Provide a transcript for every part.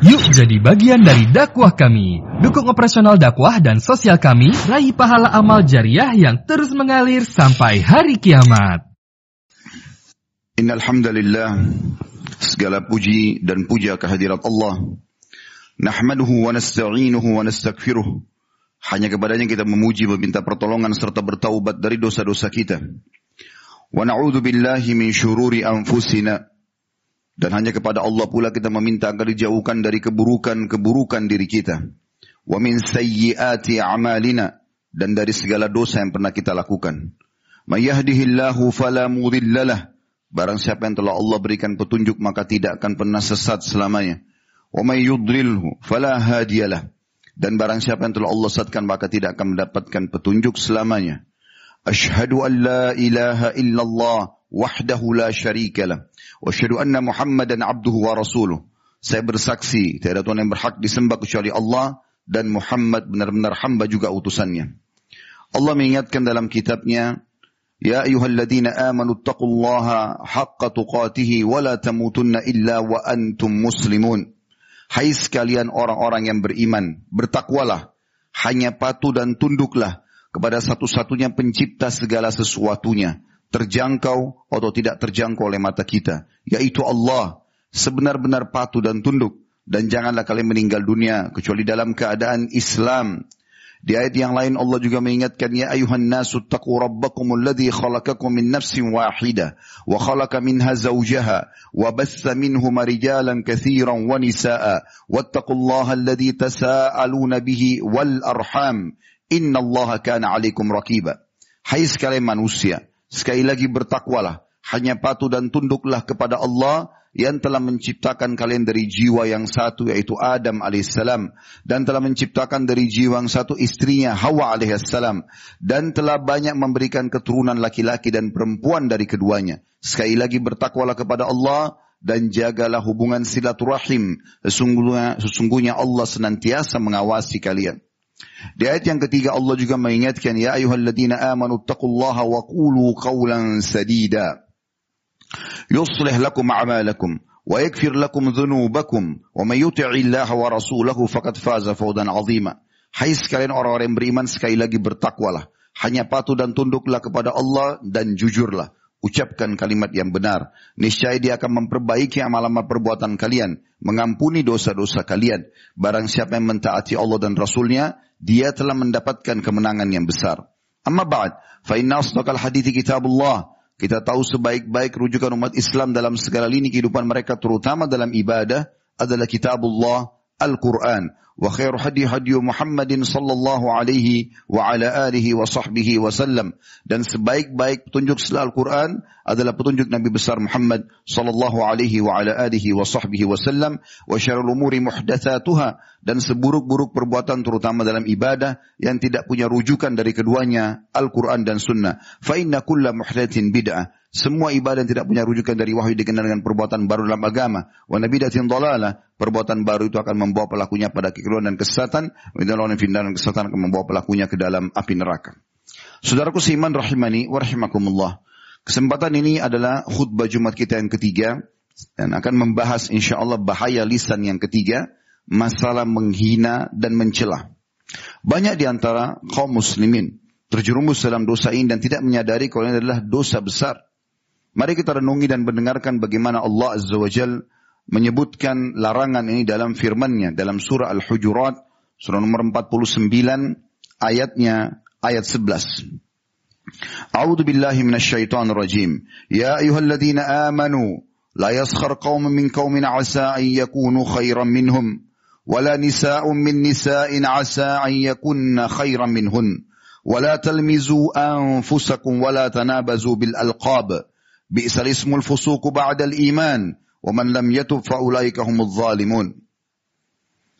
Yuk jadi bagian dari dakwah kami. Dukung operasional dakwah dan sosial kami, raih pahala amal jariah yang terus mengalir sampai hari kiamat. Innalhamdalillah, segala puji dan puja kehadirat Allah. Nahmaduhu wa nasta'inuhu wa nasta'kfiruh. Hanya kepadanya kita memuji, meminta pertolongan serta bertaubat dari dosa-dosa kita. Wa na'udhu billahi min syururi anfusina dan hanya kepada Allah pula kita meminta agar dijauhkan dari keburukan-keburukan diri kita. Wa min sayyiati amalina dan dari segala dosa yang pernah kita lakukan. May yahdihillahu Barang siapa yang telah Allah berikan petunjuk maka tidak akan pernah sesat selamanya. Wa may yudrilhu fala Dan barang siapa yang telah Allah sesatkan maka tidak akan mendapatkan petunjuk selamanya. Ashhadu an la ilaha illallah wahdahu la syarika lah. Wa له anna muhammadan abduhu wa rasuluh. saya bersaksi tiada Tuhan yang berhak disembah kecuali Allah dan Muhammad benar-benar hamba juga utusannya Allah mengingatkan dalam kitabnya Ya أيها amanu آمنوا haqqa الله wa la tamutunna illa wa antum muslimun. Hai sekalian orang-orang yang beriman, bertakwalah, hanya patuh dan tunduklah kepada satu-satunya pencipta segala sesuatunya terjangkau atau tidak terjangkau oleh mata kita, yaitu Allah sebenar-benar patuh dan tunduk dan janganlah kalian meninggal dunia kecuali dalam keadaan Islam. Di ayat yang lain Allah juga mengingatkan ya ayuhan nasu taqu rabbakum alladhi khalaqakum min nafsin wahidah wa khalaqa minha zawjaha wa bassa minhuma rijalan katsiran wa nisaa wattaqullaha alladhi tasaaluna bihi wal arham innallaha kana alaikum raqiba. Hai sekalian manusia, Sekali lagi bertakwalah, hanya patuh dan tunduklah kepada Allah yang telah menciptakan kalian dari jiwa yang satu yaitu Adam alaihissalam dan telah menciptakan dari jiwa yang satu istrinya Hawa alaihissalam dan telah banyak memberikan keturunan laki-laki dan perempuan dari keduanya. Sekali lagi bertakwalah kepada Allah dan jagalah hubungan silaturahim. Sesungguhnya, sesungguhnya Allah senantiasa mengawasi kalian. Di ayat yang ketiga Allah juga mengingatkan ya ayyuhalladzina amanu taqullaha wa qulu qawlan sadida yuslih lakum a'malakum ويغفر wa may yuti'i Allah wa rasulahu faqad faza fawzan 'azima. Hai sekalian orang-orang yang beriman sekali lagi bertakwalah hanya patuh dan tunduklah kepada Allah dan jujurlah ucapkan kalimat yang benar niscaya dia akan memperbaiki amal-amal perbuatan kalian mengampuni dosa-dosa kalian barang siapa yang mentaati Allah dan Rasulnya dia telah mendapatkan kemenangan yang besar. Amma ba'd, fa inna asdaqal hadithi kitabullah. Kita tahu sebaik-baik rujukan umat Islam dalam segala lini kehidupan mereka terutama dalam ibadah adalah kitabullah Al-Quran. وخير hadi hadi محمد صلى الله عليه وعلى آله وصحبه وسلم. dan sebaik-baik petunjuk setelah Al-Qur'an adalah petunjuk Nabi besar Muhammad صلى الله عليه وعلى آله وصحبه وسلم. وشر الأمور محدثاتها. dan seburuk-buruk perbuatan terutama dalam ibadah yang tidak punya rujukan dari keduanya Al-Qur'an dan sunnah fa inna kulla semua ibadah yang tidak punya rujukan dari wahyu dikenal dengan perbuatan baru dalam agama. Wa nabidatin dolalah. Perbuatan baru itu akan membawa pelakunya pada kekeliruan dan kesesatan. Wa dan kesesatan akan membawa pelakunya ke dalam api neraka. Saudaraku seiman rahimani wa rahimakumullah. Kesempatan ini adalah khutbah Jumat kita yang ketiga. Dan akan membahas insya Allah bahaya lisan yang ketiga. Masalah menghina dan mencela. Banyak di antara kaum muslimin terjerumus dalam dosa ini dan tidak menyadari kalau ini adalah dosa besar Mari kita renungi dan mendengarkan bagaimana Allah Azza wa Jal menyebutkan larangan ini dalam firman-Nya dalam surah Al-Hujurat surah nomor 49 ayatnya ayat 11. أعوذ بالله من الشيطان الرجيم يا أيها الذين آمنوا لا يسخر قوم من قوم عسى أن يكونوا خيرا منهم ولا نساء من نساء عسى أن يكن خيرا منهن ولا تلمزوا أنفسكم ولا تنابزوا بالألقاب Bi'sal ismul fusuku ba'dal iman. Wa man lam yatub fa'ulaika zalimun.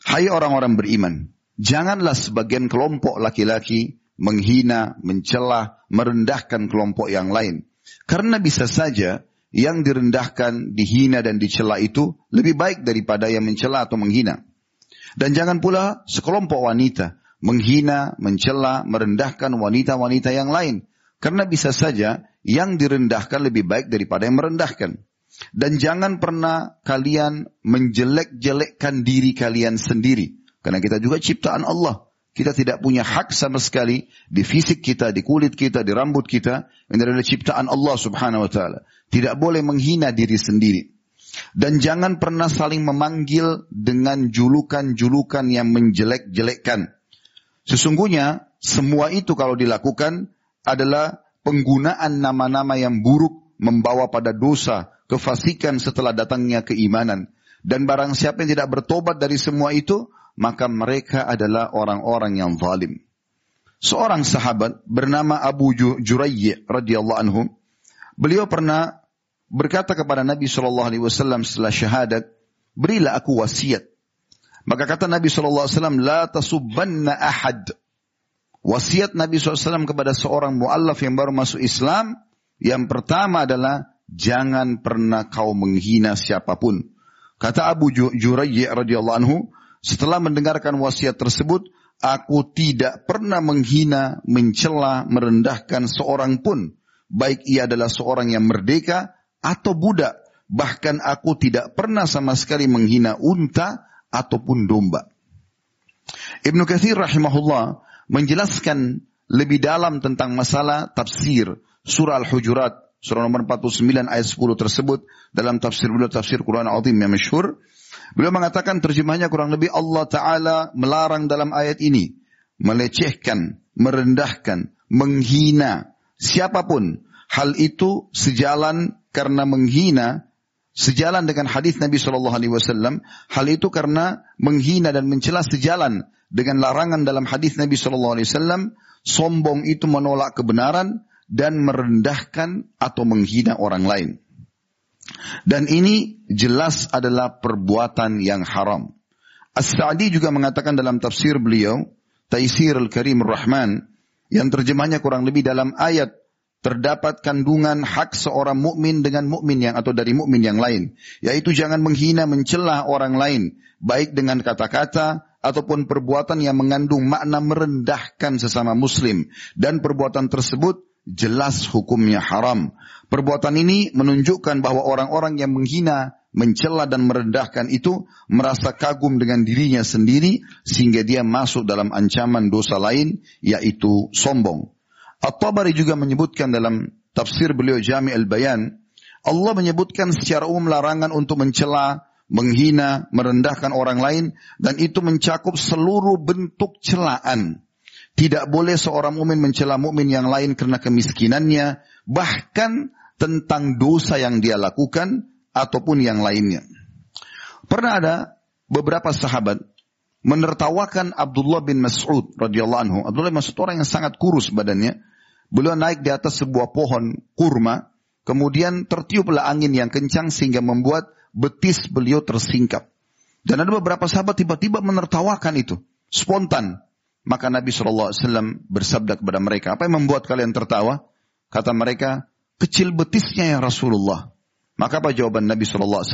Hai orang-orang beriman, janganlah sebagian kelompok laki-laki menghina, mencela, merendahkan kelompok yang lain. Karena bisa saja yang direndahkan, dihina dan dicela itu lebih baik daripada yang mencela atau menghina. Dan jangan pula sekelompok wanita menghina, mencela, merendahkan wanita-wanita yang lain. Karena bisa saja yang direndahkan lebih baik daripada yang merendahkan. Dan jangan pernah kalian menjelek-jelekkan diri kalian sendiri. Karena kita juga ciptaan Allah. Kita tidak punya hak sama sekali di fisik kita, di kulit kita, di rambut kita. Ini adalah ciptaan Allah subhanahu wa ta'ala. Tidak boleh menghina diri sendiri. Dan jangan pernah saling memanggil dengan julukan-julukan yang menjelek-jelekkan. Sesungguhnya semua itu kalau dilakukan adalah penggunaan nama-nama yang buruk membawa pada dosa, kefasikan setelah datangnya keimanan. Dan barang siapa yang tidak bertobat dari semua itu, maka mereka adalah orang-orang yang zalim. Seorang sahabat bernama Abu Jurayy radhiyallahu anhu, beliau pernah berkata kepada Nabi Shallallahu alaihi wasallam setelah syahadat, "Berilah aku wasiat." Maka kata Nabi Shallallahu alaihi wasallam, "La ahad." Wasiat Nabi SAW kepada seorang mu'allaf yang baru masuk Islam, yang pertama adalah, jangan pernah kau menghina siapapun. Kata Abu Jurayyi radhiyallahu anhu, setelah mendengarkan wasiat tersebut, aku tidak pernah menghina, mencela, merendahkan seorang pun, baik ia adalah seorang yang merdeka atau budak. Bahkan aku tidak pernah sama sekali menghina unta ataupun domba. Ibnu Katsir rahimahullah menjelaskan lebih dalam tentang masalah tafsir surah Al-Hujurat surah nomor 49 ayat 10 tersebut dalam tafsir beliau tafsir Quran Azim yang masyhur. Beliau mengatakan terjemahnya kurang lebih Allah taala melarang dalam ayat ini melecehkan, merendahkan, menghina siapapun. Hal itu sejalan karena menghina Sejalan dengan hadis Nabi Shallallahu Alaihi Wasallam, hal itu karena menghina dan mencela sejalan dengan larangan dalam hadis Nabi Shallallahu Alaihi Wasallam, sombong itu menolak kebenaran dan merendahkan atau menghina orang lain. Dan ini jelas adalah perbuatan yang haram. As-Sa'di juga mengatakan dalam tafsir beliau, Taisir al-Karim al-Rahman, yang terjemahnya kurang lebih dalam ayat terdapat kandungan hak seorang mukmin dengan mukmin yang atau dari mukmin yang lain, yaitu jangan menghina mencelah orang lain baik dengan kata-kata ataupun perbuatan yang mengandung makna merendahkan sesama muslim dan perbuatan tersebut jelas hukumnya haram. Perbuatan ini menunjukkan bahwa orang-orang yang menghina mencela dan merendahkan itu merasa kagum dengan dirinya sendiri sehingga dia masuk dalam ancaman dosa lain yaitu sombong. At-Tabari juga menyebutkan dalam tafsir beliau Jami al-Bayan, Allah menyebutkan secara umum larangan untuk mencela, menghina, merendahkan orang lain dan itu mencakup seluruh bentuk celaan. Tidak boleh seorang mukmin mencela mukmin yang lain karena kemiskinannya, bahkan tentang dosa yang dia lakukan ataupun yang lainnya. Pernah ada beberapa sahabat menertawakan Abdullah bin Mas'ud radhiyallahu anhu. Abdullah bin Mas'ud orang yang sangat kurus badannya, Beliau naik di atas sebuah pohon kurma, kemudian tertiuplah angin yang kencang sehingga membuat betis beliau tersingkap. Dan ada beberapa sahabat tiba-tiba menertawakan itu, spontan. Maka Nabi SAW bersabda kepada mereka, apa yang membuat kalian tertawa? Kata mereka, kecil betisnya ya Rasulullah. Maka apa jawaban Nabi SAW?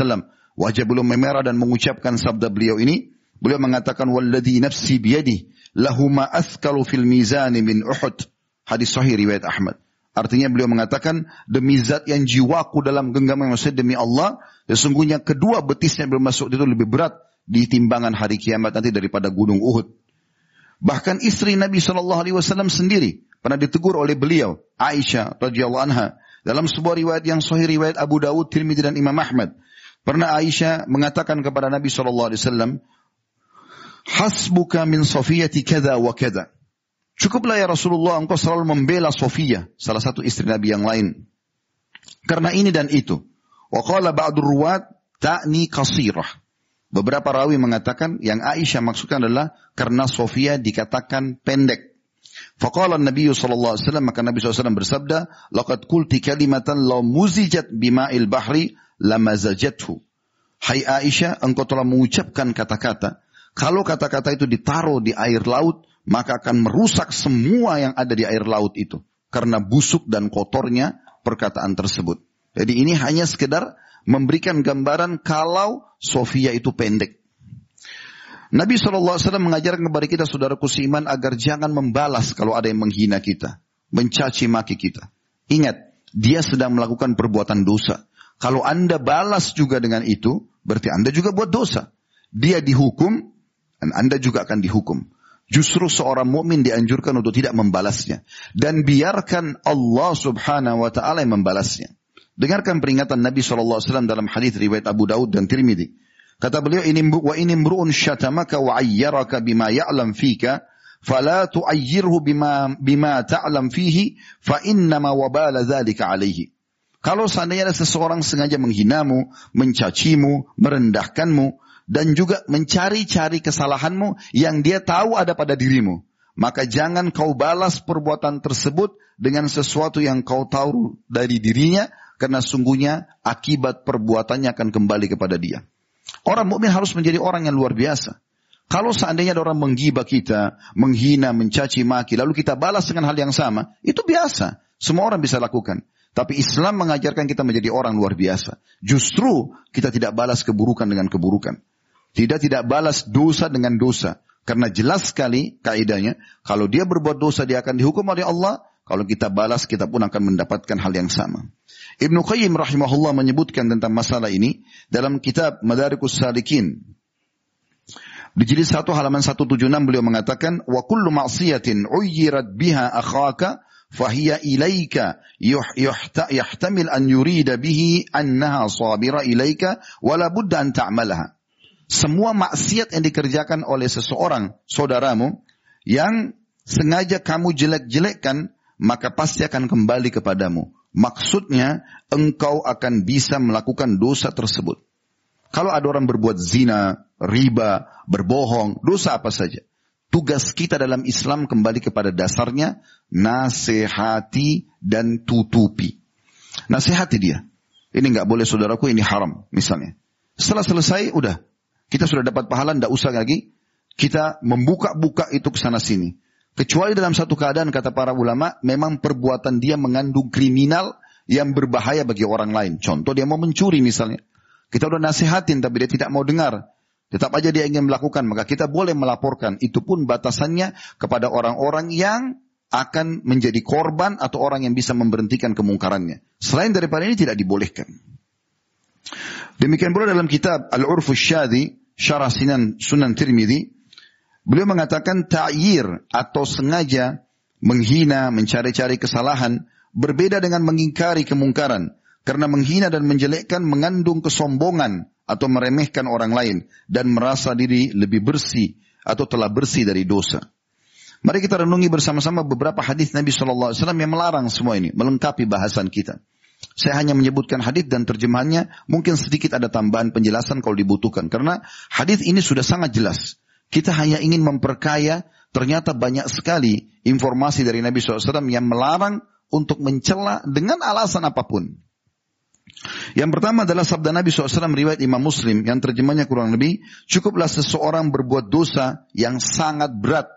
Wajah belum memerah dan mengucapkan sabda beliau ini. Beliau mengatakan, Walladhi nafsi biyadi, lahuma athkalu fil mizani min Uhud. Hadis sahih riwayat Ahmad. Artinya beliau mengatakan, demi zat yang jiwaku dalam genggaman maksudnya demi Allah, sesungguhnya kedua betisnya bermasuk itu lebih berat di timbangan hari kiamat nanti daripada gunung Uhud. Bahkan istri Nabi Shallallahu Alaihi Wasallam sendiri pernah ditegur oleh beliau, Aisyah radhiyallahu anha, dalam sebuah riwayat yang sahih riwayat Abu Dawud, Tirmidzi dan Imam Ahmad. Pernah Aisyah mengatakan kepada Nabi Shallallahu Alaihi Wasallam, "Hasbuka min sofiyati kada wa kada." Cukuplah ya Rasulullah engkau selalu membela Sofia, salah satu istri Nabi yang lain. Karena ini dan itu. Wa qala ba'du ruwat ta'ni kasirah. Beberapa rawi mengatakan yang Aisyah maksudkan adalah karena Sofia dikatakan pendek. Faqala Nabi sallallahu alaihi wasallam maka Nabi sallallahu bersabda, "Laqad qulti kalimatan law muzijat bima'il bahri lamazajathu." Hai Aisyah, engkau telah mengucapkan kata-kata. Kalau kata-kata itu ditaruh di air laut, maka akan merusak semua yang ada di air laut itu karena busuk dan kotornya perkataan tersebut. Jadi ini hanya sekedar memberikan gambaran kalau Sofia itu pendek. Nabi SAW mengajarkan kepada kita saudara kusiman agar jangan membalas kalau ada yang menghina kita. Mencaci maki kita. Ingat, dia sedang melakukan perbuatan dosa. Kalau anda balas juga dengan itu, berarti anda juga buat dosa. Dia dihukum, dan anda juga akan dihukum. Justru seorang mukmin dianjurkan untuk tidak membalasnya dan biarkan Allah Subhanahu wa taala yang membalasnya. Dengarkan peringatan Nabi Alaihi sallallahu Wasallam dalam hadis riwayat Abu Daud dan Tirmidzi. Kata beliau ini wa ini mru'un syatamaka wa ayyaraka bima ya'lam fika fala tu'ayyirhu bima bima ta'lam fihi fa inna ma wabala dzalika alaihi. Kalau seandainya ada seseorang sengaja menghinamu, mencacimu, merendahkanmu, dan juga mencari-cari kesalahanmu yang dia tahu ada pada dirimu. Maka jangan kau balas perbuatan tersebut dengan sesuatu yang kau tahu dari dirinya, karena sungguhnya akibat perbuatannya akan kembali kepada dia. Orang mukmin harus menjadi orang yang luar biasa. Kalau seandainya ada orang menggibah kita, menghina, mencaci maki, lalu kita balas dengan hal yang sama, itu biasa. Semua orang bisa lakukan. Tapi Islam mengajarkan kita menjadi orang luar biasa. Justru kita tidak balas keburukan dengan keburukan. Tidak tidak balas dosa dengan dosa. Karena jelas sekali kaidahnya, kalau dia berbuat dosa dia akan dihukum oleh Allah. Kalau kita balas kita pun akan mendapatkan hal yang sama. Ibnu Qayyim rahimahullah menyebutkan tentang masalah ini dalam kitab Madarikus Salikin. Di jilid 1 halaman 176 beliau mengatakan wa kullu ma'siyatin uyyirat biha akhaka fahiya ilaika yuh, yuhta, yahtamil an yurida bihi annaha sabira ilaika wala budda an ta'malaha semua maksiat yang dikerjakan oleh seseorang saudaramu yang sengaja kamu jelek-jelekkan maka pasti akan kembali kepadamu. Maksudnya engkau akan bisa melakukan dosa tersebut. Kalau ada orang berbuat zina, riba, berbohong, dosa apa saja. Tugas kita dalam Islam kembali kepada dasarnya nasihati dan tutupi. Nasihati dia. Ini nggak boleh saudaraku, ini haram misalnya. Setelah selesai, udah kita sudah dapat pahala, tidak usah lagi. Kita membuka-buka itu ke sana sini. Kecuali dalam satu keadaan, kata para ulama, memang perbuatan dia mengandung kriminal yang berbahaya bagi orang lain. Contoh dia mau mencuri misalnya. Kita udah nasihatin tapi dia tidak mau dengar. Tetap aja dia ingin melakukan, maka kita boleh melaporkan. Itu pun batasannya kepada orang-orang yang akan menjadi korban atau orang yang bisa memberhentikan kemungkarannya. Selain daripada ini tidak dibolehkan. Demikian pula dalam kitab al urfu Syadi, Syarah Sinan Sunan Tirmidhi, beliau mengatakan ta'yir atau sengaja menghina, mencari-cari kesalahan, berbeda dengan mengingkari kemungkaran. Karena menghina dan menjelekkan mengandung kesombongan atau meremehkan orang lain dan merasa diri lebih bersih atau telah bersih dari dosa. Mari kita renungi bersama-sama beberapa hadis Nabi Shallallahu Alaihi Wasallam yang melarang semua ini, melengkapi bahasan kita. Saya hanya menyebutkan hadis dan terjemahannya, mungkin sedikit ada tambahan penjelasan kalau dibutuhkan. Karena hadis ini sudah sangat jelas. Kita hanya ingin memperkaya, ternyata banyak sekali informasi dari Nabi SAW yang melarang untuk mencela dengan alasan apapun. Yang pertama adalah sabda Nabi SAW riwayat Imam Muslim yang terjemahnya kurang lebih cukuplah seseorang berbuat dosa yang sangat berat.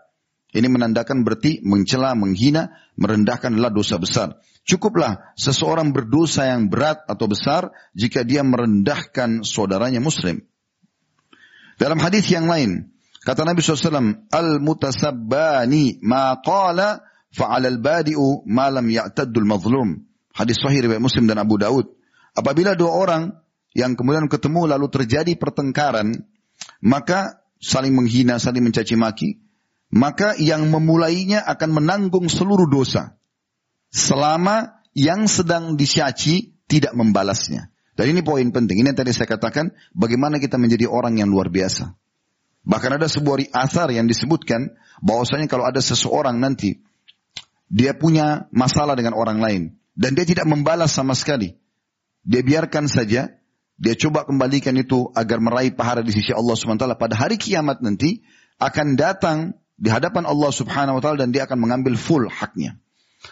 Ini menandakan berarti mencela, menghina, merendahkan adalah dosa besar. Cukuplah seseorang berdosa yang berat atau besar jika dia merendahkan saudaranya muslim. Dalam hadis yang lain, kata Nabi SAW, Al-mutasabbani ma qala fa'alal badi'u ma lam ya'taddul mazlum. Hadis sahih riwayat Muslim dan Abu Daud. Apabila dua orang yang kemudian ketemu lalu terjadi pertengkaran, maka saling menghina, saling mencaci maki, maka yang memulainya akan menanggung seluruh dosa selama yang sedang dicaci tidak membalasnya. Dan ini poin penting. Ini yang tadi saya katakan, bagaimana kita menjadi orang yang luar biasa. Bahkan ada sebuah asar yang disebutkan, bahwasanya kalau ada seseorang nanti, dia punya masalah dengan orang lain. Dan dia tidak membalas sama sekali. Dia biarkan saja, dia coba kembalikan itu agar meraih pahala di sisi Allah Subhanahu Wa Taala. Pada hari kiamat nanti, akan datang di hadapan Allah Subhanahu wa taala dan dia akan mengambil full haknya.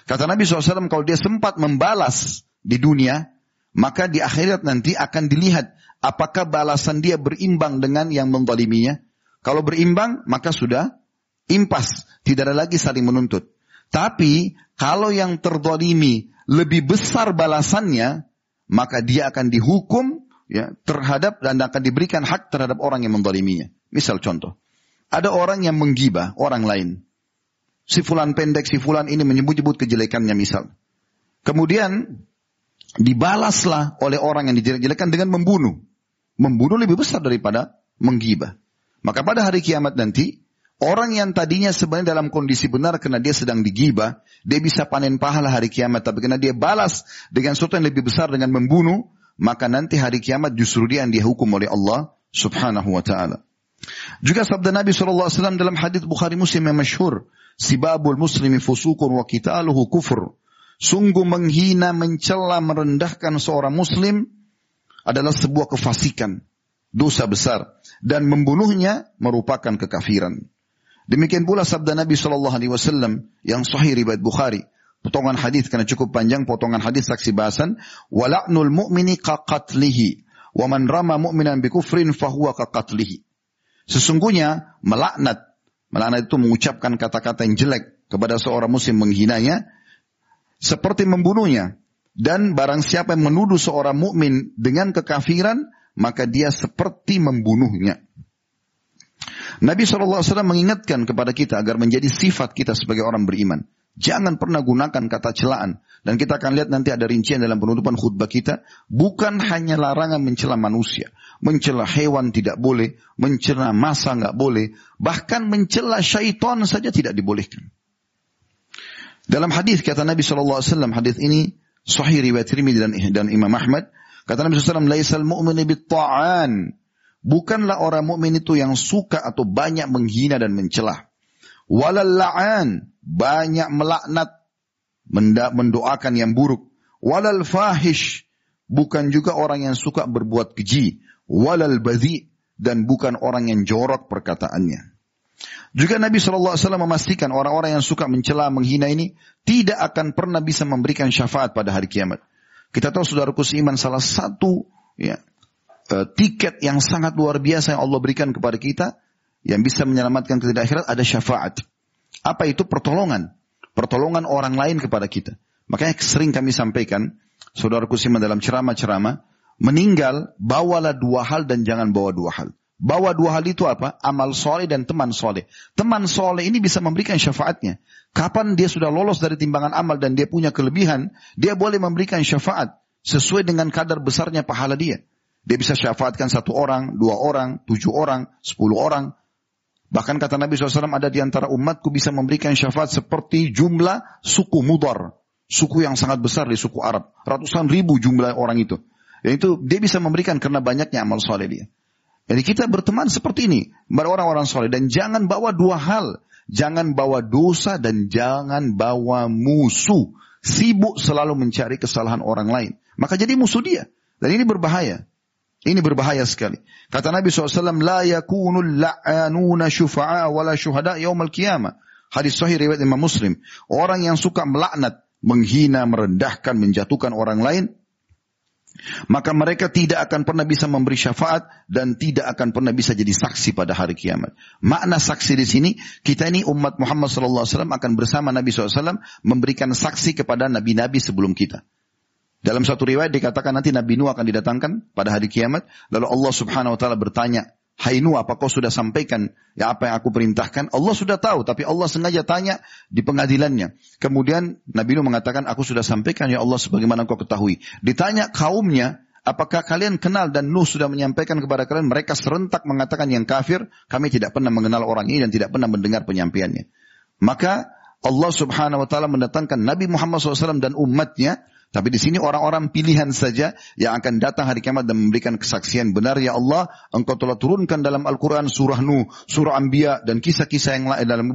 Kata Nabi SAW, kalau dia sempat membalas di dunia, maka di akhirat nanti akan dilihat apakah balasan dia berimbang dengan yang mendoliminya. Kalau berimbang, maka sudah impas. Tidak ada lagi saling menuntut. Tapi kalau yang terdolimi lebih besar balasannya, maka dia akan dihukum ya, terhadap dan akan diberikan hak terhadap orang yang mendoliminya. Misal contoh, ada orang yang menggibah orang lain. Si fulan pendek, si fulan ini menyebut-nyebut kejelekannya misal. Kemudian dibalaslah oleh orang yang dijelek-jelekan dengan membunuh. Membunuh lebih besar daripada menggibah. Maka pada hari kiamat nanti, orang yang tadinya sebenarnya dalam kondisi benar karena dia sedang digibah, dia bisa panen pahala hari kiamat. Tapi karena dia balas dengan sesuatu yang lebih besar dengan membunuh, maka nanti hari kiamat justru dia yang dihukum oleh Allah subhanahu wa ta'ala. Juga sabda Nabi SAW dalam hadis Bukhari Muslim yang masyhur, Sibabul muslimi fusukun wa kitaluhu kufur. Sungguh menghina, mencela, merendahkan seorang muslim adalah sebuah kefasikan, dosa besar dan membunuhnya merupakan kekafiran. Demikian pula sabda Nabi Shallallahu alaihi wasallam yang sahih riwayat Bukhari. Potongan hadis karena cukup panjang potongan hadis saksi bahasan wala'nul mu'mini kaqatlihi wa man rama mu'minan bikufrin fahuwa kaqatlihi. Sesungguhnya melaknat Melaknat itu mengucapkan kata-kata yang jelek kepada seorang muslim menghinanya seperti membunuhnya. Dan barang siapa yang menuduh seorang mukmin dengan kekafiran, maka dia seperti membunuhnya. Nabi SAW mengingatkan kepada kita agar menjadi sifat kita sebagai orang beriman. Jangan pernah gunakan kata celaan. Dan kita akan lihat nanti ada rincian dalam penutupan khutbah kita. Bukan hanya larangan mencela manusia mencela hewan tidak boleh, mencela masa nggak boleh, bahkan mencela syaitan saja tidak dibolehkan. Dalam hadis kata Nabi saw Alaihi hadis ini sahih riwayat Tirmidzi dan, dan Imam Ahmad kata Nabi saw Alaihi Wasallam mu'min ta'an bukanlah orang mukmin itu yang suka atau banyak menghina dan mencela walal la'an banyak melaknat mendoakan yang buruk walal fahish bukan juga orang yang suka berbuat keji walal badhi dan bukan orang yang jorok perkataannya. Juga Nabi Alaihi Wasallam memastikan orang-orang yang suka mencela, menghina ini tidak akan pernah bisa memberikan syafaat pada hari kiamat. Kita tahu saudaraku seiman salah satu ya, eh, tiket yang sangat luar biasa yang Allah berikan kepada kita yang bisa menyelamatkan kita di akhirat ada syafaat. Apa itu pertolongan? Pertolongan orang lain kepada kita. Makanya sering kami sampaikan, saudaraku siman dalam ceramah-ceramah, meninggal, bawalah dua hal dan jangan bawa dua hal. Bawa dua hal itu apa? Amal soleh dan teman soleh. Teman soleh ini bisa memberikan syafaatnya. Kapan dia sudah lolos dari timbangan amal dan dia punya kelebihan, dia boleh memberikan syafaat sesuai dengan kadar besarnya pahala dia. Dia bisa syafaatkan satu orang, dua orang, tujuh orang, sepuluh orang. Bahkan kata Nabi SAW ada di antara umatku bisa memberikan syafaat seperti jumlah suku mudar. Suku yang sangat besar di suku Arab. Ratusan ribu jumlah orang itu itu dia bisa memberikan karena banyaknya amal soleh dia. Jadi kita berteman seperti ini, orang-orang soleh. Dan jangan bawa dua hal. Jangan bawa dosa dan jangan bawa musuh. Sibuk selalu mencari kesalahan orang lain. Maka jadi musuh dia. Dan ini berbahaya. Ini berbahaya sekali. Kata Nabi SAW, La yakunul la'anuna syufa'a wala syuhada yaumal qiyamah. Hadis sahih riwayat Imam Muslim. Orang yang suka melaknat, menghina, merendahkan, menjatuhkan orang lain, maka mereka tidak akan pernah bisa memberi syafaat dan tidak akan pernah bisa jadi saksi pada hari kiamat. Makna saksi di sini, kita ini umat Muhammad sallallahu alaihi wasallam akan bersama Nabi SAW memberikan saksi kepada nabi-nabi sebelum kita. Dalam satu riwayat dikatakan nanti Nabi Nuh akan didatangkan pada hari kiamat, lalu Allah Subhanahu wa taala bertanya Hai apa kau sudah sampaikan ya apa yang aku perintahkan? Allah sudah tahu, tapi Allah sengaja tanya di pengadilannya. Kemudian Nabi Nuh mengatakan, aku sudah sampaikan ya Allah sebagaimana kau ketahui. Ditanya kaumnya, apakah kalian kenal dan Nuh sudah menyampaikan kepada kalian? Mereka serentak mengatakan yang kafir, kami tidak pernah mengenal orang ini dan tidak pernah mendengar penyampaiannya. Maka Allah subhanahu wa ta'ala mendatangkan Nabi Muhammad SAW dan umatnya tapi di sini orang-orang pilihan saja yang akan datang hari kiamat dan memberikan kesaksian benar ya Allah, engkau telah turunkan dalam Al-Qur'an surah Nuh, surah Anbiya dan kisah-kisah yang lain dalam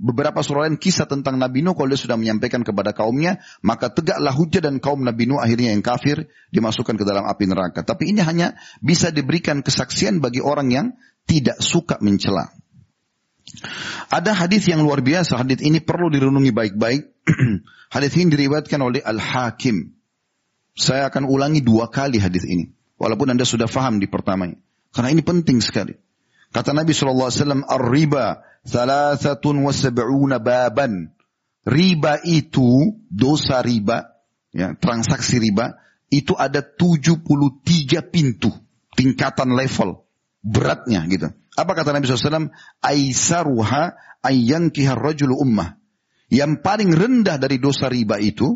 beberapa surah lain kisah tentang Nabi Nuh kalau dia sudah menyampaikan kepada kaumnya, maka tegaklah hujah dan kaum Nabi Nuh akhirnya yang kafir dimasukkan ke dalam api neraka. Tapi ini hanya bisa diberikan kesaksian bagi orang yang tidak suka mencela. Ada hadis yang luar biasa, hadis ini perlu direnungi baik-baik. hadis ini diriwayatkan oleh Al-Hakim. Saya akan ulangi dua kali hadis ini, walaupun Anda sudah faham di pertamanya. Karena ini penting sekali. Kata Nabi SAW, alaihi wasallam, "Ar-riba thalathatun wa baban." Riba itu dosa riba, ya, transaksi riba itu ada 73 pintu, tingkatan level beratnya gitu. Apa kata Nabi SAW? Aisaruha ayyankihar rajulu ummah. Yang paling rendah dari dosa riba itu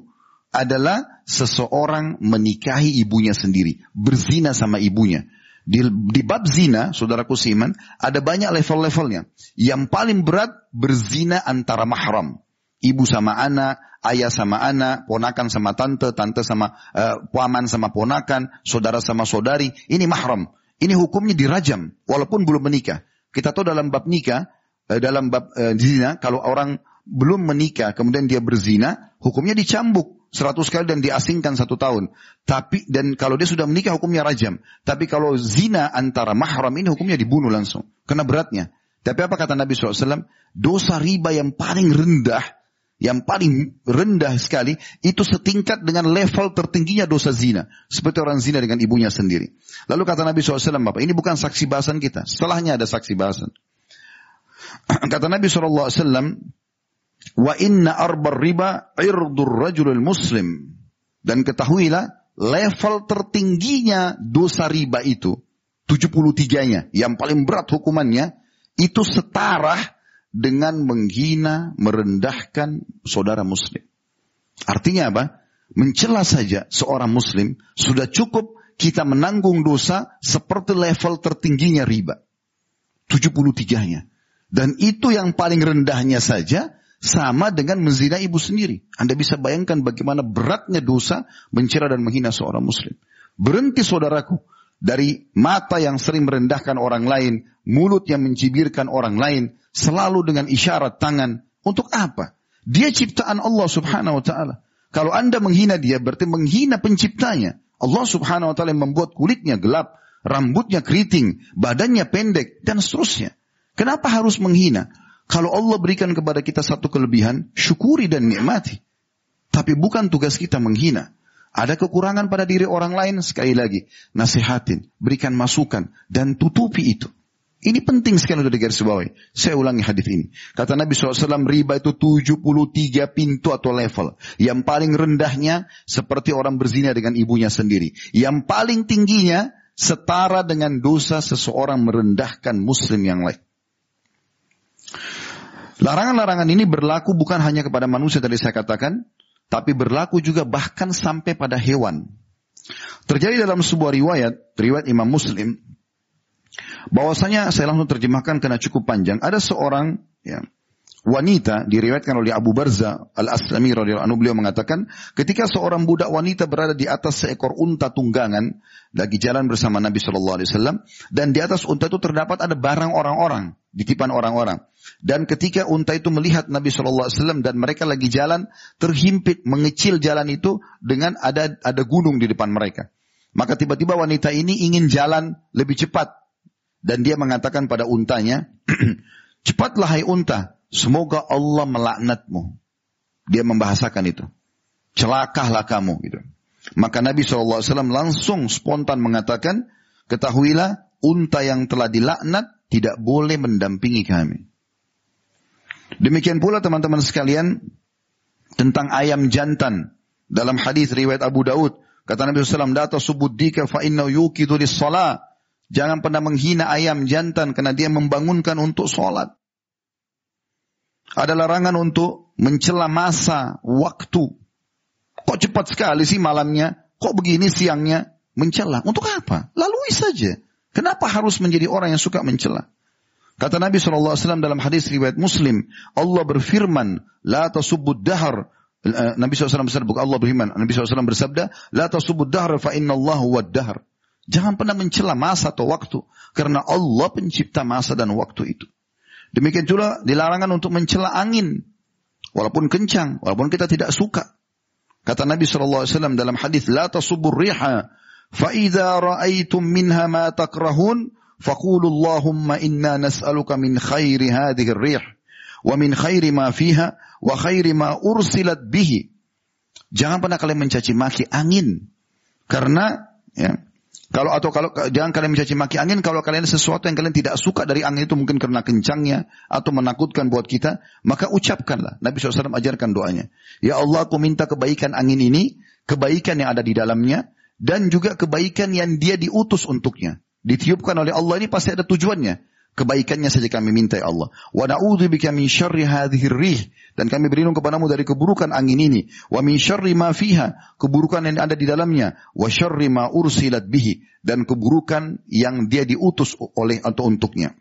adalah seseorang menikahi ibunya sendiri. Berzina sama ibunya. Di, di bab zina, saudaraku siman, ada banyak level-levelnya. Yang paling berat berzina antara mahram. Ibu sama anak, ayah sama anak, ponakan sama tante, tante sama uh, paman sama ponakan, saudara sama saudari. Ini mahram. Ini hukumnya dirajam walaupun belum menikah. Kita tahu dalam bab nikah, eh, dalam bab eh, zina kalau orang belum menikah kemudian dia berzina, hukumnya dicambuk seratus kali dan diasingkan satu tahun. Tapi dan kalau dia sudah menikah hukumnya rajam. Tapi kalau zina antara mahram ini hukumnya dibunuh langsung. Kena beratnya. Tapi apa kata Nabi SAW? Dosa riba yang paling rendah yang paling rendah sekali itu setingkat dengan level tertingginya dosa zina seperti orang zina dengan ibunya sendiri lalu kata Nabi SAW Bapak ini bukan saksi bahasan kita setelahnya ada saksi bahasan kata Nabi SAW wa inna arbar riba irdur rajulul muslim dan ketahuilah level tertingginya dosa riba itu 73-nya yang paling berat hukumannya itu setara dengan menghina, merendahkan saudara muslim. Artinya apa? Mencela saja seorang muslim sudah cukup kita menanggung dosa seperti level tertingginya riba. 73-nya. Dan itu yang paling rendahnya saja sama dengan menzina ibu sendiri. Anda bisa bayangkan bagaimana beratnya dosa mencela dan menghina seorang muslim. Berhenti saudaraku, dari mata yang sering merendahkan orang lain, mulut yang mencibirkan orang lain, selalu dengan isyarat tangan. Untuk apa? Dia ciptaan Allah Subhanahu wa taala. Kalau Anda menghina dia berarti menghina penciptanya. Allah Subhanahu wa taala yang membuat kulitnya gelap, rambutnya keriting, badannya pendek dan seterusnya. Kenapa harus menghina? Kalau Allah berikan kepada kita satu kelebihan, syukuri dan nikmati. Tapi bukan tugas kita menghina. Ada kekurangan pada diri orang lain, sekali lagi, nasihatin, berikan masukan, dan tutupi itu. Ini penting sekali untuk digaris bawahi. Saya ulangi hadis ini. Kata Nabi SAW, riba itu 73 pintu atau level. Yang paling rendahnya seperti orang berzina dengan ibunya sendiri. Yang paling tingginya setara dengan dosa seseorang merendahkan muslim yang lain. Larangan-larangan ini berlaku bukan hanya kepada manusia tadi saya katakan, tapi berlaku juga bahkan sampai pada hewan. Terjadi dalam sebuah riwayat, riwayat Imam Muslim, bahwasanya saya langsung terjemahkan karena cukup panjang. Ada seorang ya, wanita diriwayatkan oleh Abu Barza Al-Aslami radhiyallahu anhu beliau mengatakan ketika seorang budak wanita berada di atas seekor unta tunggangan lagi jalan bersama Nabi Shallallahu alaihi wasallam dan di atas unta itu terdapat ada barang orang-orang ditipan orang-orang dan ketika unta itu melihat Nabi Shallallahu alaihi wasallam dan mereka lagi jalan terhimpit mengecil jalan itu dengan ada ada gunung di depan mereka maka tiba-tiba wanita ini ingin jalan lebih cepat dan dia mengatakan pada untanya Cepatlah hai unta, Semoga Allah melaknatmu. Dia membahasakan itu. Celakahlah kamu. Gitu. Maka Nabi SAW langsung spontan mengatakan, ketahuilah unta yang telah dilaknat tidak boleh mendampingi kami. Demikian pula teman-teman sekalian tentang ayam jantan dalam hadis riwayat Abu Daud kata Nabi SAW data subuddika fa yuki tulis salat jangan pernah menghina ayam jantan karena dia membangunkan untuk solat. Ada larangan untuk mencela masa, waktu. Kok cepat sekali sih malamnya? Kok begini siangnya? Mencela. Untuk apa? Lalui saja. Kenapa harus menjadi orang yang suka mencela? Kata Nabi SAW dalam hadis riwayat Muslim, Allah berfirman, La tasubbud dahar. Eh, Nabi SAW bersabda, Allah berfirman, Nabi SAW bersabda, La tasubbud dahar fa inna Allah wad dahar. Jangan pernah mencela masa atau waktu. Karena Allah pencipta masa dan waktu itu. Demikian juga dilarangan untuk mencela angin walaupun kencang, walaupun kita tidak suka. Kata Nabi sallallahu alaihi wasallam dalam hadis la tasubur riha fa idza ra'aytum minha ma takrahun faqulu Allahumma inna nas'aluka min khairi hadhihi rih wa min khairi ma fiha wa khairi ma ursilat bihi. Jangan pernah kalian mencaci maki angin karena ya, kalau atau kalau jangan kalian mencaci maki angin kalau kalian sesuatu yang kalian tidak suka dari angin itu mungkin karena kencangnya atau menakutkan buat kita, maka ucapkanlah. Nabi SAW ajarkan doanya. Ya Allah, aku minta kebaikan angin ini, kebaikan yang ada di dalamnya, dan juga kebaikan yang dia diutus untuknya. Ditiupkan oleh Allah ini pasti ada tujuannya kebaikannya saja kami minta ya Allah. Wa na'udzubika min syarri hadhihi rih dan kami berlindung kepadamu dari keburukan angin ini wa min syarri ma fiha keburukan yang ada di dalamnya wa syarri ma ursilat bihi dan keburukan yang dia diutus oleh atau untuknya.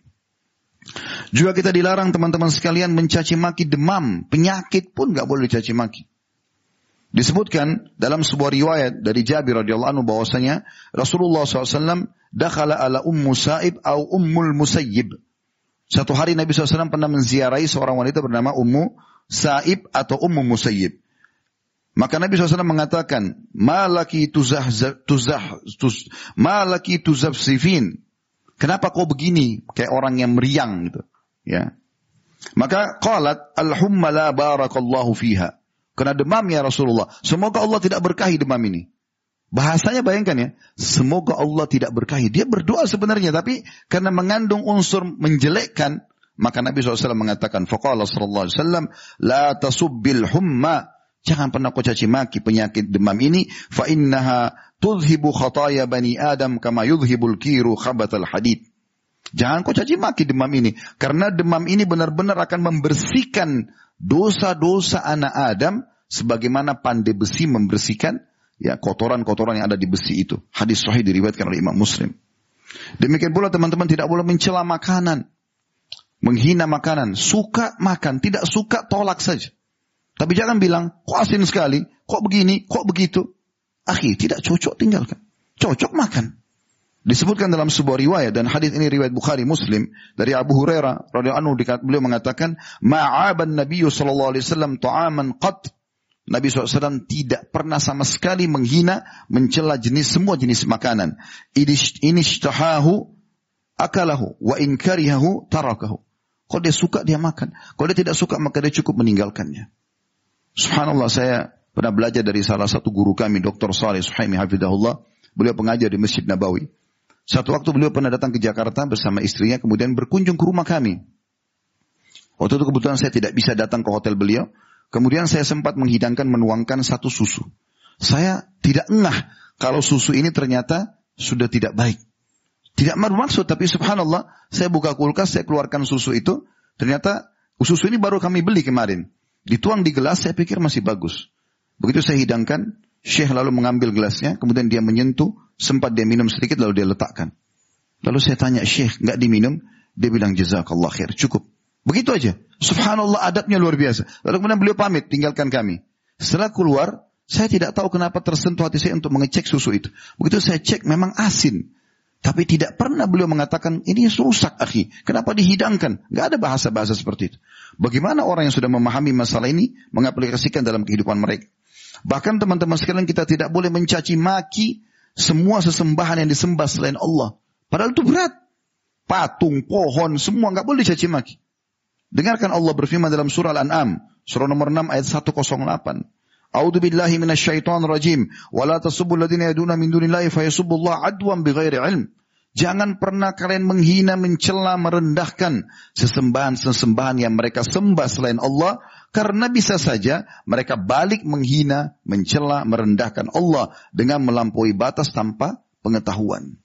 Juga kita dilarang teman-teman sekalian mencaci maki demam, penyakit pun nggak boleh dicaci maki. Disebutkan dalam sebuah riwayat dari Jabir radhiyallahu anhu bahwasanya Rasulullah SAW dakhala ala ummu sa'ib au ummul musayyib. Satu hari Nabi SAW pernah menziarahi seorang wanita bernama Ummu Sa'ib atau Ummu Musayyib. Maka Nabi SAW mengatakan, Malaki tuzah, tuzah, tuz, malaki tuzab sifin. Kenapa kau begini? Kayak orang yang meriang gitu. Ya. Maka qalat alhumma la barakallahu fiha. Kena demam ya Rasulullah. Semoga Allah tidak berkahi demam ini. Bahasanya bayangkan ya, semoga Allah tidak berkahi. Dia berdoa sebenarnya, tapi karena mengandung unsur menjelekkan, maka Nabi SAW mengatakan, Fakallah sallallahu alaihi la tasubbil humma. Jangan pernah kau caci maki penyakit demam ini, fa innaha tuzhibu khataya bani Adam kama yuzhibul kiru khabatal hadid. Jangan kau caci maki demam ini, karena demam ini benar-benar akan membersihkan dosa-dosa anak Adam sebagaimana pandai besi membersihkan ya kotoran-kotoran yang ada di besi itu. Hadis sahih diriwayatkan oleh Imam Muslim. Demikian pula teman-teman tidak boleh mencela makanan, menghina makanan, suka makan, tidak suka tolak saja. Tapi jangan bilang, kok asin sekali, kok begini, kok begitu. Akhir, tidak cocok tinggalkan. Cocok makan. Disebutkan dalam sebuah riwayat dan hadis ini riwayat Bukhari Muslim dari Abu Hurairah radhiyallahu anhu beliau mengatakan ma'aban Nabi sallallahu alaihi wasallam ta'aman qat Nabi SAW tidak pernah sama sekali menghina, mencela jenis semua jenis makanan. Ini syahahu akalahu wa inkarihahu tarakahu. Kalau dia suka dia makan. Kalau dia tidak suka maka dia cukup meninggalkannya. Subhanallah saya pernah belajar dari salah satu guru kami Dr. Saleh Suhaimi Hafidahullah. Beliau pengajar di Masjid Nabawi. Satu waktu beliau pernah datang ke Jakarta bersama istrinya kemudian berkunjung ke rumah kami. Waktu itu kebetulan saya tidak bisa datang ke hotel beliau. Kemudian saya sempat menghidangkan menuangkan satu susu. Saya tidak engah kalau susu ini ternyata sudah tidak baik. Tidak bermaksud, tapi subhanallah, saya buka kulkas, saya keluarkan susu itu, ternyata susu ini baru kami beli kemarin. Dituang di gelas, saya pikir masih bagus. Begitu saya hidangkan, Syekh lalu mengambil gelasnya, kemudian dia menyentuh, sempat dia minum sedikit, lalu dia letakkan. Lalu saya tanya, Syekh, nggak diminum? Dia bilang, jazakallah khair, cukup. Begitu aja. Subhanallah adabnya luar biasa. Lalu kemudian beliau pamit, tinggalkan kami. Setelah keluar, saya tidak tahu kenapa tersentuh hati saya untuk mengecek susu itu. Begitu saya cek, memang asin. Tapi tidak pernah beliau mengatakan, ini rusak akhi. Kenapa dihidangkan? Gak ada bahasa-bahasa seperti itu. Bagaimana orang yang sudah memahami masalah ini mengaplikasikan dalam kehidupan mereka? Bahkan teman-teman sekalian kita tidak boleh mencaci maki semua sesembahan yang disembah selain Allah. Padahal itu berat. Patung, pohon, semua gak boleh dicaci maki. Dengarkan Allah berfirman dalam surah Al-An'am, surah nomor 6 ayat 108. A'udzu billahi minasyaitonir rajim. Wa la tasubbu alladziina yad'uuna min dunillahi fayasubbullah adwan bighairi ilm. Jangan pernah kalian menghina, mencela, merendahkan sesembahan-sesembahan yang mereka sembah selain Allah karena bisa saja mereka balik menghina, mencela, merendahkan Allah dengan melampaui batas tanpa pengetahuan.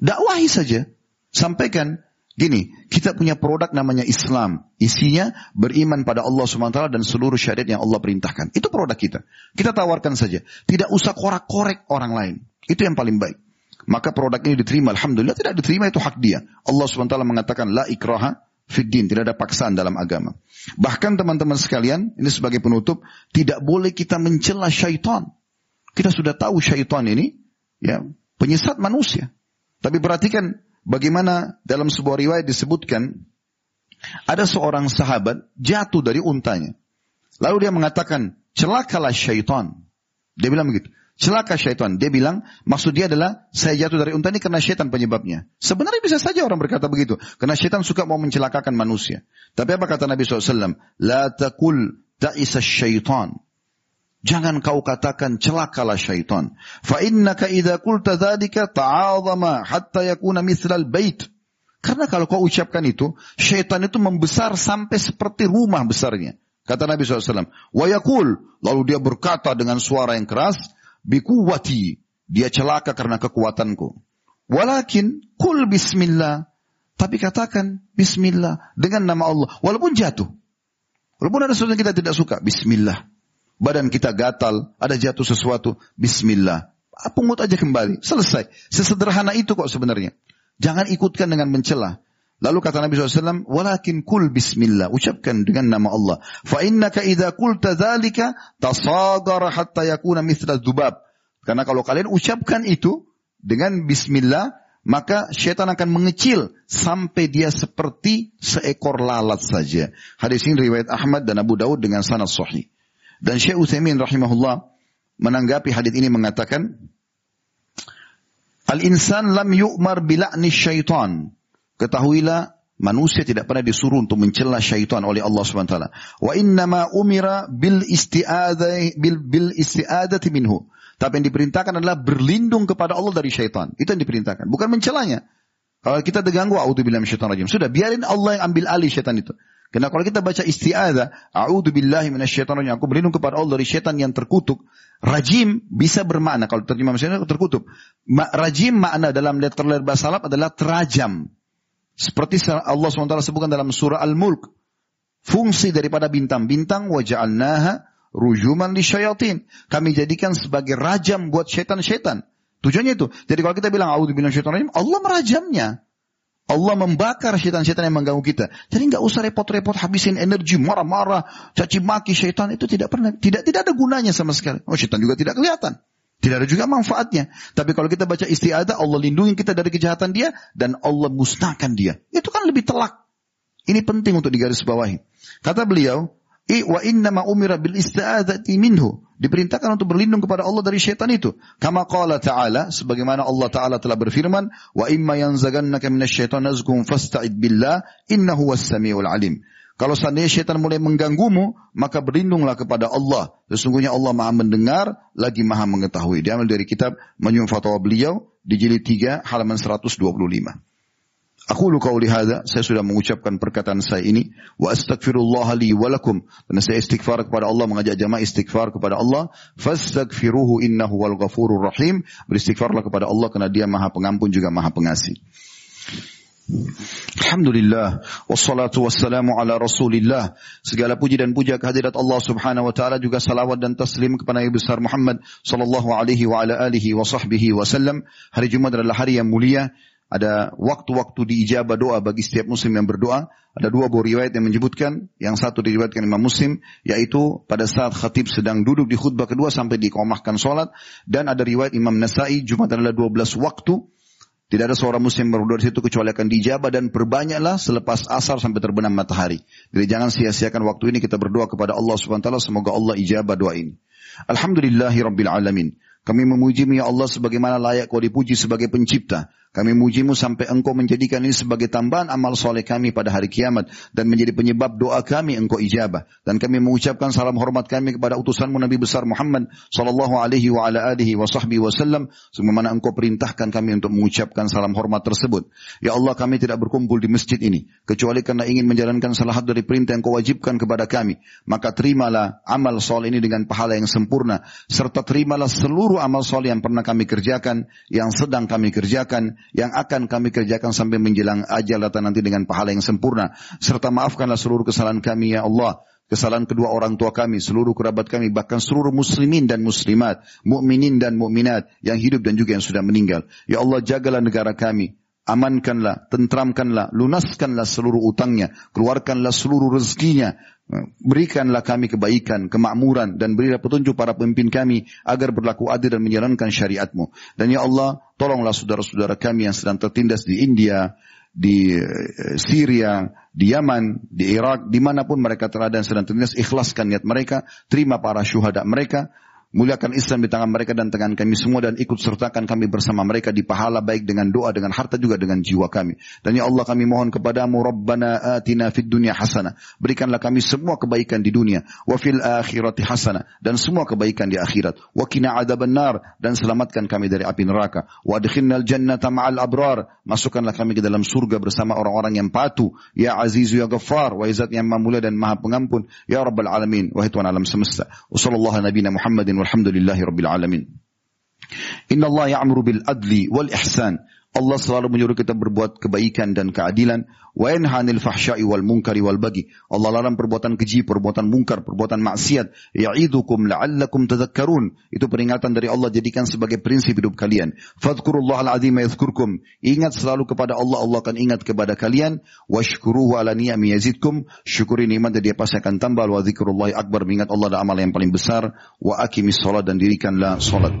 Dakwahi saja, sampaikan Gini, kita punya produk namanya Islam. Isinya beriman pada Allah SWT dan seluruh syariat yang Allah perintahkan. Itu produk kita. Kita tawarkan saja. Tidak usah korek-korek orang lain. Itu yang paling baik. Maka produk ini diterima. Alhamdulillah tidak diterima itu hak dia. Allah SWT mengatakan, La ikraha fiddin. Tidak ada paksaan dalam agama. Bahkan teman-teman sekalian, ini sebagai penutup, tidak boleh kita mencela syaitan. Kita sudah tahu syaitan ini, ya, penyesat manusia. Tapi perhatikan Bagaimana dalam sebuah riwayat disebutkan ada seorang sahabat jatuh dari untanya. Lalu dia mengatakan, celakalah syaitan. Dia bilang begitu. Celaka syaitan. Dia bilang, maksud dia adalah, saya jatuh dari unta ini karena syaitan penyebabnya. Sebenarnya bisa saja orang berkata begitu. Karena syaitan suka mau mencelakakan manusia. Tapi apa kata Nabi SAW? La takul ta'isa syaitan. Jangan kau katakan celakalah syaitan. Fa innaka idza qulta dzalika ta'azama hatta yakuna mithlal bait. Karena kalau kau ucapkan itu, syaitan itu membesar sampai seperti rumah besarnya. Kata Nabi SAW, wa yakul. Lalu dia berkata dengan suara yang keras, bikuwati. Dia celaka karena kekuatanku. Walakin, kul bismillah. Tapi katakan, bismillah. Dengan nama Allah. Walaupun jatuh. Walaupun ada sesuatu yang kita tidak suka, bismillah badan kita gatal, ada jatuh sesuatu, bismillah. Pungut aja kembali, selesai. Sesederhana itu kok sebenarnya. Jangan ikutkan dengan mencela. Lalu kata Nabi SAW, walakin kul bismillah. Ucapkan dengan nama Allah. Fa innaka idha kulta thalika, tasagara hatta yakuna mithla dubab. Karena kalau kalian ucapkan itu dengan bismillah, maka syaitan akan mengecil sampai dia seperti seekor lalat saja. Hadis ini riwayat Ahmad dan Abu Daud dengan sanad sahih. Dan Syekh Utsaimin rahimahullah menanggapi hadis ini mengatakan, Al-insan lam yu'mar bila'ni syaitan. Ketahuilah manusia tidak pernah disuruh untuk mencela syaitan oleh Allah Subhanahu wa taala. Wa innama umira bil isti'adzah bil bil isti'adzati minhu. Tapi yang diperintahkan adalah berlindung kepada Allah dari syaitan. Itu yang diperintahkan, bukan mencelanya. Kalau kita terganggu, auzubillahi syaitan rajim. Sudah, biarin Allah yang ambil alih syaitan itu. Karena kalau kita baca isti'adah, a'udhu billahi minasyaitonir rajim, aku berlindung kepada Allah dari syaitan yang terkutuk. Rajim bisa bermakna kalau terjemah misalnya terkutuk. Ma, rajim makna dalam letter bahasa Arab adalah terajam. Seperti Allah SWT sebutkan dalam surah Al-Mulk. Fungsi daripada bintang-bintang waja'alnaha rujuman li syayatin. Kami jadikan sebagai rajam buat syaitan-syaitan. Tujuannya itu. Jadi kalau kita bilang a'udhu billahi minasyaitonir rajim, Allah merajamnya. Allah membakar syaitan-syaitan yang mengganggu kita. Jadi nggak usah repot-repot habisin energi marah-marah, caci maki syaitan itu tidak pernah tidak tidak ada gunanya sama sekali. Oh syaitan juga tidak kelihatan. Tidak ada juga manfaatnya. Tapi kalau kita baca istiadah, Allah lindungi kita dari kejahatan dia dan Allah musnahkan dia. Itu kan lebih telak. Ini penting untuk digarisbawahi. Kata beliau, I wa inna ma umira bil isti'adzati minhu. Diperintahkan untuk berlindung kepada Allah dari syaitan itu. Kama qala ta'ala, sebagaimana Allah Ta'ala telah berfirman, wa imma yanzagannaka minasyaitan nazgum fasta'id billah, innahu was-sami'ul alim. Kalau seandainya syaitan mulai mengganggumu, maka berlindunglah kepada Allah. Sesungguhnya Allah maha mendengar, lagi maha mengetahui. Diambil dari kitab Manyum Fatwa beliau, di jilid 3, halaman 125. Aku lu kau lihada, saya sudah mengucapkan perkataan saya ini. Wa astagfirullah li walakum. Dan saya istighfar kepada Allah, mengajak jamaah istighfar kepada Allah. Fastagfiruhu innahu wal ghafurur rahim. Beristighfarlah kepada Allah karena dia maha pengampun juga maha pengasih. Alhamdulillah wassalatu wassalamu ala Rasulillah. Segala puji dan puja kehadirat Allah Subhanahu wa taala juga salawat dan taslim kepada Nabi besar Muhammad sallallahu alaihi wa ala alihi wa sahbihi wasallam. Hari Jumat adalah hari yang mulia ada waktu-waktu diijabah doa bagi setiap muslim yang berdoa. Ada dua buah riwayat yang menyebutkan. Yang satu diriwayatkan Imam Muslim. Yaitu pada saat khatib sedang duduk di khutbah kedua sampai dikomahkan sholat. Dan ada riwayat Imam Nasai. Jumat adalah 12 waktu. Tidak ada seorang muslim berdoa di situ kecuali akan dijabah dan perbanyaklah selepas asar sampai terbenam matahari. Jadi jangan sia-siakan waktu ini kita berdoa kepada Allah Subhanahu wa taala semoga Allah ijabah doa ini. Rabbil alamin. Kami memuji ya Allah sebagaimana layak kau dipuji sebagai pencipta. Kami mujimu sampai engkau menjadikan ini sebagai tambahan amal soleh kami pada hari kiamat. Dan menjadi penyebab doa kami engkau ijabah. Dan kami mengucapkan salam hormat kami kepada utusanmu Nabi Besar Muhammad sallallahu alaihi wa ala Sebagaimana engkau perintahkan kami untuk mengucapkan salam hormat tersebut. Ya Allah kami tidak berkumpul di masjid ini. Kecuali karena ingin menjalankan salah satu dari perintah yang kau wajibkan kepada kami. Maka terimalah amal soleh ini dengan pahala yang sempurna. Serta terimalah seluruh amal soleh yang pernah kami kerjakan. Yang sedang kami kerjakan yang akan kami kerjakan sampai menjelang ajal datang nanti dengan pahala yang sempurna. Serta maafkanlah seluruh kesalahan kami ya Allah kesalahan kedua orang tua kami, seluruh kerabat kami, bahkan seluruh muslimin dan muslimat, mukminin dan mukminat yang hidup dan juga yang sudah meninggal. Ya Allah, jagalah negara kami, amankanlah, tentramkanlah, lunaskanlah seluruh utangnya, keluarkanlah seluruh rezekinya, berikanlah kami kebaikan, kemakmuran, dan berilah petunjuk para pemimpin kami agar berlaku adil dan menjalankan syariatmu. Dan ya Allah, tolonglah saudara-saudara kami yang sedang tertindas di India, di eh, Syria, di Yaman, di Irak, dimanapun mereka terada dan sedang tertindas, ikhlaskan niat mereka, terima para syuhada mereka, Muliakan Islam di tangan mereka dan tangan kami semua dan ikut sertakan kami bersama mereka di pahala baik dengan doa, dengan harta juga dengan jiwa kami. Dan ya Allah kami mohon kepadamu Rabbana atina fid dunia hasanah. Berikanlah kami semua kebaikan di dunia. Wa fil akhirati hasana. Dan semua kebaikan di akhirat. Wa kina adaban nar. Dan selamatkan kami dari api neraka. Wa adkhinnal jannata ma'al abrar. Masukkanlah kami ke dalam surga bersama orang-orang yang patuh. Ya Azizu ya Ghaffar. Wa izat yang maha dan maha pengampun. Ya Rabbal Alamin. Wahai Tuhan alam semesta. Wa sallallahu nabina Muhammadin والحمد لله رب العالمين إن الله يعمر بالأدل والإحسان Allah selalu menyuruh kita berbuat kebaikan dan keadilan. Wa yanhanil fahsya'i wal munkari wal bagi. Allah larang perbuatan keji, perbuatan mungkar, perbuatan maksiat. Ya'idukum la'allakum tadhakkarun. Itu peringatan dari Allah jadikan sebagai prinsip hidup kalian. Fadhkurullah al-azim yadhkurkum. Ingat selalu kepada Allah, Allah akan ingat kepada kalian. Washkuruhu ala ni'ami yazidkum. Syukuri nikmat dan dia pasti akan tambah. Wa dzikrullahi akbar. Mengingat Allah ada amal yang paling besar. Wa akimis salat dan dirikanlah salat.